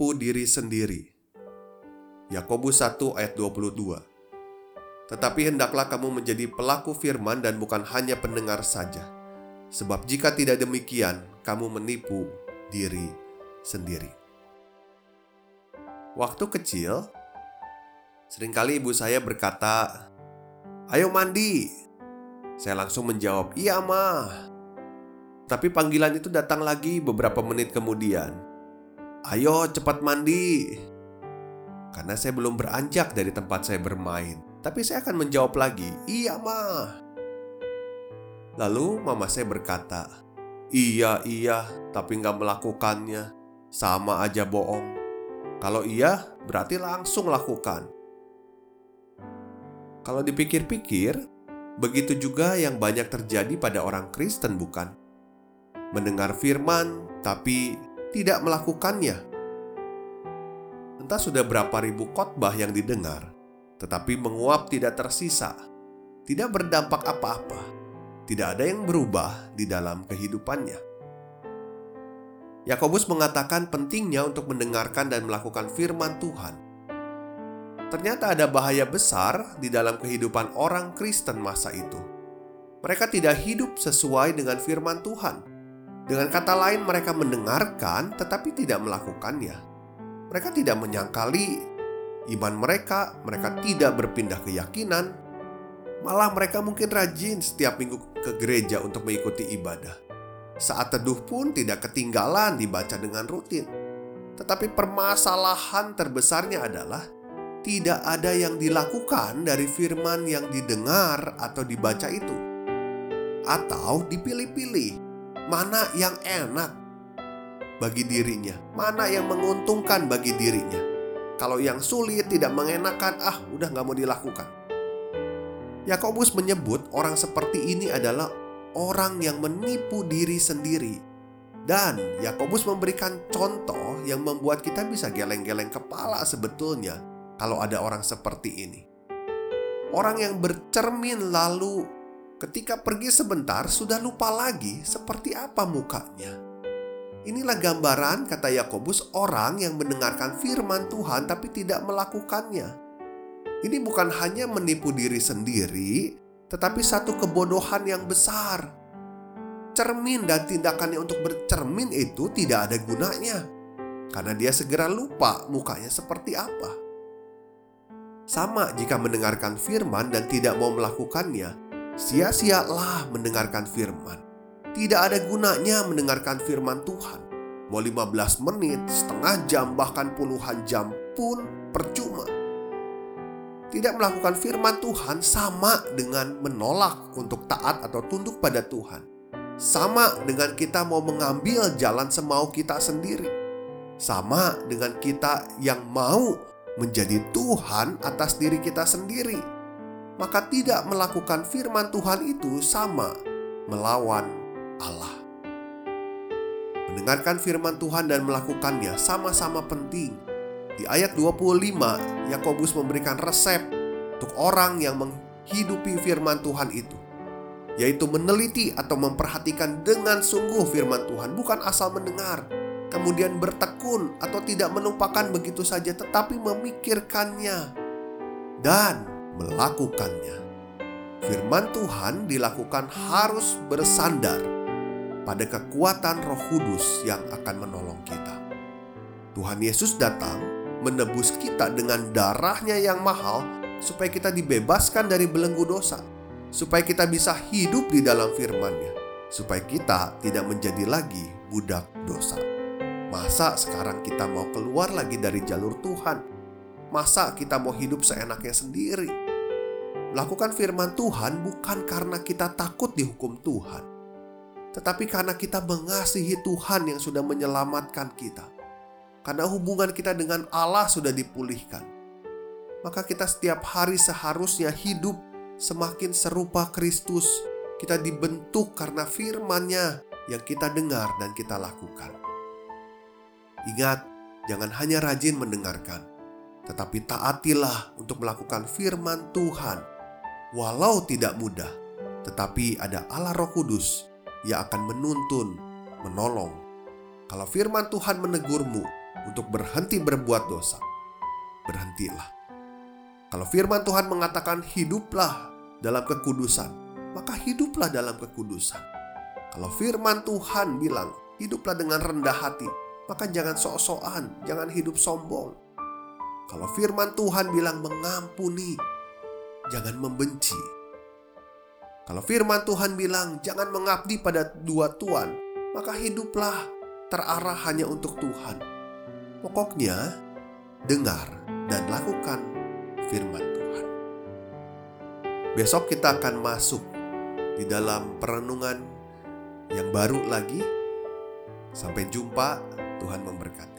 Menipu diri sendiri. Yakobus 1 ayat 22. Tetapi hendaklah kamu menjadi pelaku firman dan bukan hanya pendengar saja. Sebab jika tidak demikian, kamu menipu diri sendiri. Waktu kecil, sering kali ibu saya berkata, "Ayo mandi." Saya langsung menjawab, "Iya, mah." Tapi panggilan itu datang lagi beberapa menit kemudian. Ayo cepat mandi. Karena saya belum beranjak dari tempat saya bermain. Tapi saya akan menjawab lagi, iya mah. Lalu mama saya berkata, iya iya tapi nggak melakukannya. Sama aja bohong. Kalau iya, berarti langsung lakukan. Kalau dipikir-pikir, begitu juga yang banyak terjadi pada orang Kristen bukan? Mendengar firman, tapi tidak melakukannya. Entah sudah berapa ribu khotbah yang didengar, tetapi menguap tidak tersisa, tidak berdampak apa-apa, tidak ada yang berubah di dalam kehidupannya. Yakobus mengatakan pentingnya untuk mendengarkan dan melakukan firman Tuhan. Ternyata ada bahaya besar di dalam kehidupan orang Kristen masa itu. Mereka tidak hidup sesuai dengan firman Tuhan dengan kata lain, mereka mendengarkan tetapi tidak melakukannya. Mereka tidak menyangkali iman mereka, mereka tidak berpindah keyakinan. Malah mereka mungkin rajin setiap minggu ke gereja untuk mengikuti ibadah. Saat teduh pun tidak ketinggalan dibaca dengan rutin. Tetapi permasalahan terbesarnya adalah tidak ada yang dilakukan dari firman yang didengar atau dibaca itu. Atau dipilih-pilih mana yang enak bagi dirinya, mana yang menguntungkan bagi dirinya. Kalau yang sulit tidak mengenakan, ah udah nggak mau dilakukan. Yakobus menyebut orang seperti ini adalah orang yang menipu diri sendiri. Dan Yakobus memberikan contoh yang membuat kita bisa geleng-geleng kepala sebetulnya kalau ada orang seperti ini. Orang yang bercermin lalu Ketika pergi sebentar, sudah lupa lagi seperti apa mukanya. Inilah gambaran, kata Yakobus, orang yang mendengarkan firman Tuhan tapi tidak melakukannya. Ini bukan hanya menipu diri sendiri, tetapi satu kebodohan yang besar. Cermin dan tindakannya untuk bercermin itu tidak ada gunanya, karena dia segera lupa mukanya seperti apa. Sama jika mendengarkan firman dan tidak mau melakukannya, Sia-sialah mendengarkan firman. Tidak ada gunanya mendengarkan firman Tuhan. Mau 15 menit, setengah jam, bahkan puluhan jam pun percuma. Tidak melakukan firman Tuhan sama dengan menolak untuk taat atau tunduk pada Tuhan. Sama dengan kita mau mengambil jalan semau kita sendiri. Sama dengan kita yang mau menjadi Tuhan atas diri kita sendiri maka tidak melakukan firman Tuhan itu sama melawan Allah. Mendengarkan firman Tuhan dan melakukannya sama-sama penting. Di ayat 25, Yakobus memberikan resep untuk orang yang menghidupi firman Tuhan itu, yaitu meneliti atau memperhatikan dengan sungguh firman Tuhan, bukan asal mendengar, kemudian bertekun atau tidak melupakan begitu saja, tetapi memikirkannya dan melakukannya. Firman Tuhan dilakukan harus bersandar pada kekuatan Roh Kudus yang akan menolong kita. Tuhan Yesus datang menebus kita dengan darahnya yang mahal supaya kita dibebaskan dari belenggu dosa, supaya kita bisa hidup di dalam firman-Nya, supaya kita tidak menjadi lagi budak dosa. Masa sekarang kita mau keluar lagi dari jalur Tuhan? Masa kita mau hidup seenaknya sendiri? Melakukan firman Tuhan bukan karena kita takut dihukum Tuhan, tetapi karena kita mengasihi Tuhan yang sudah menyelamatkan kita. Karena hubungan kita dengan Allah sudah dipulihkan, maka kita setiap hari seharusnya hidup semakin serupa Kristus. Kita dibentuk karena firman-Nya yang kita dengar dan kita lakukan. Ingat, jangan hanya rajin mendengarkan, tetapi taatilah untuk melakukan firman Tuhan. Walau tidak mudah, tetapi ada Allah Roh Kudus yang akan menuntun, menolong. Kalau firman Tuhan menegurmu untuk berhenti berbuat dosa, berhentilah. Kalau firman Tuhan mengatakan hiduplah dalam kekudusan, maka hiduplah dalam kekudusan. Kalau firman Tuhan bilang hiduplah dengan rendah hati, maka jangan sok-sokan, jangan hidup sombong. Kalau firman Tuhan bilang mengampuni, jangan membenci. Kalau firman Tuhan bilang jangan mengabdi pada dua tuan, maka hiduplah terarah hanya untuk Tuhan. Pokoknya, dengar dan lakukan firman Tuhan. Besok kita akan masuk di dalam perenungan yang baru lagi. Sampai jumpa, Tuhan memberkati.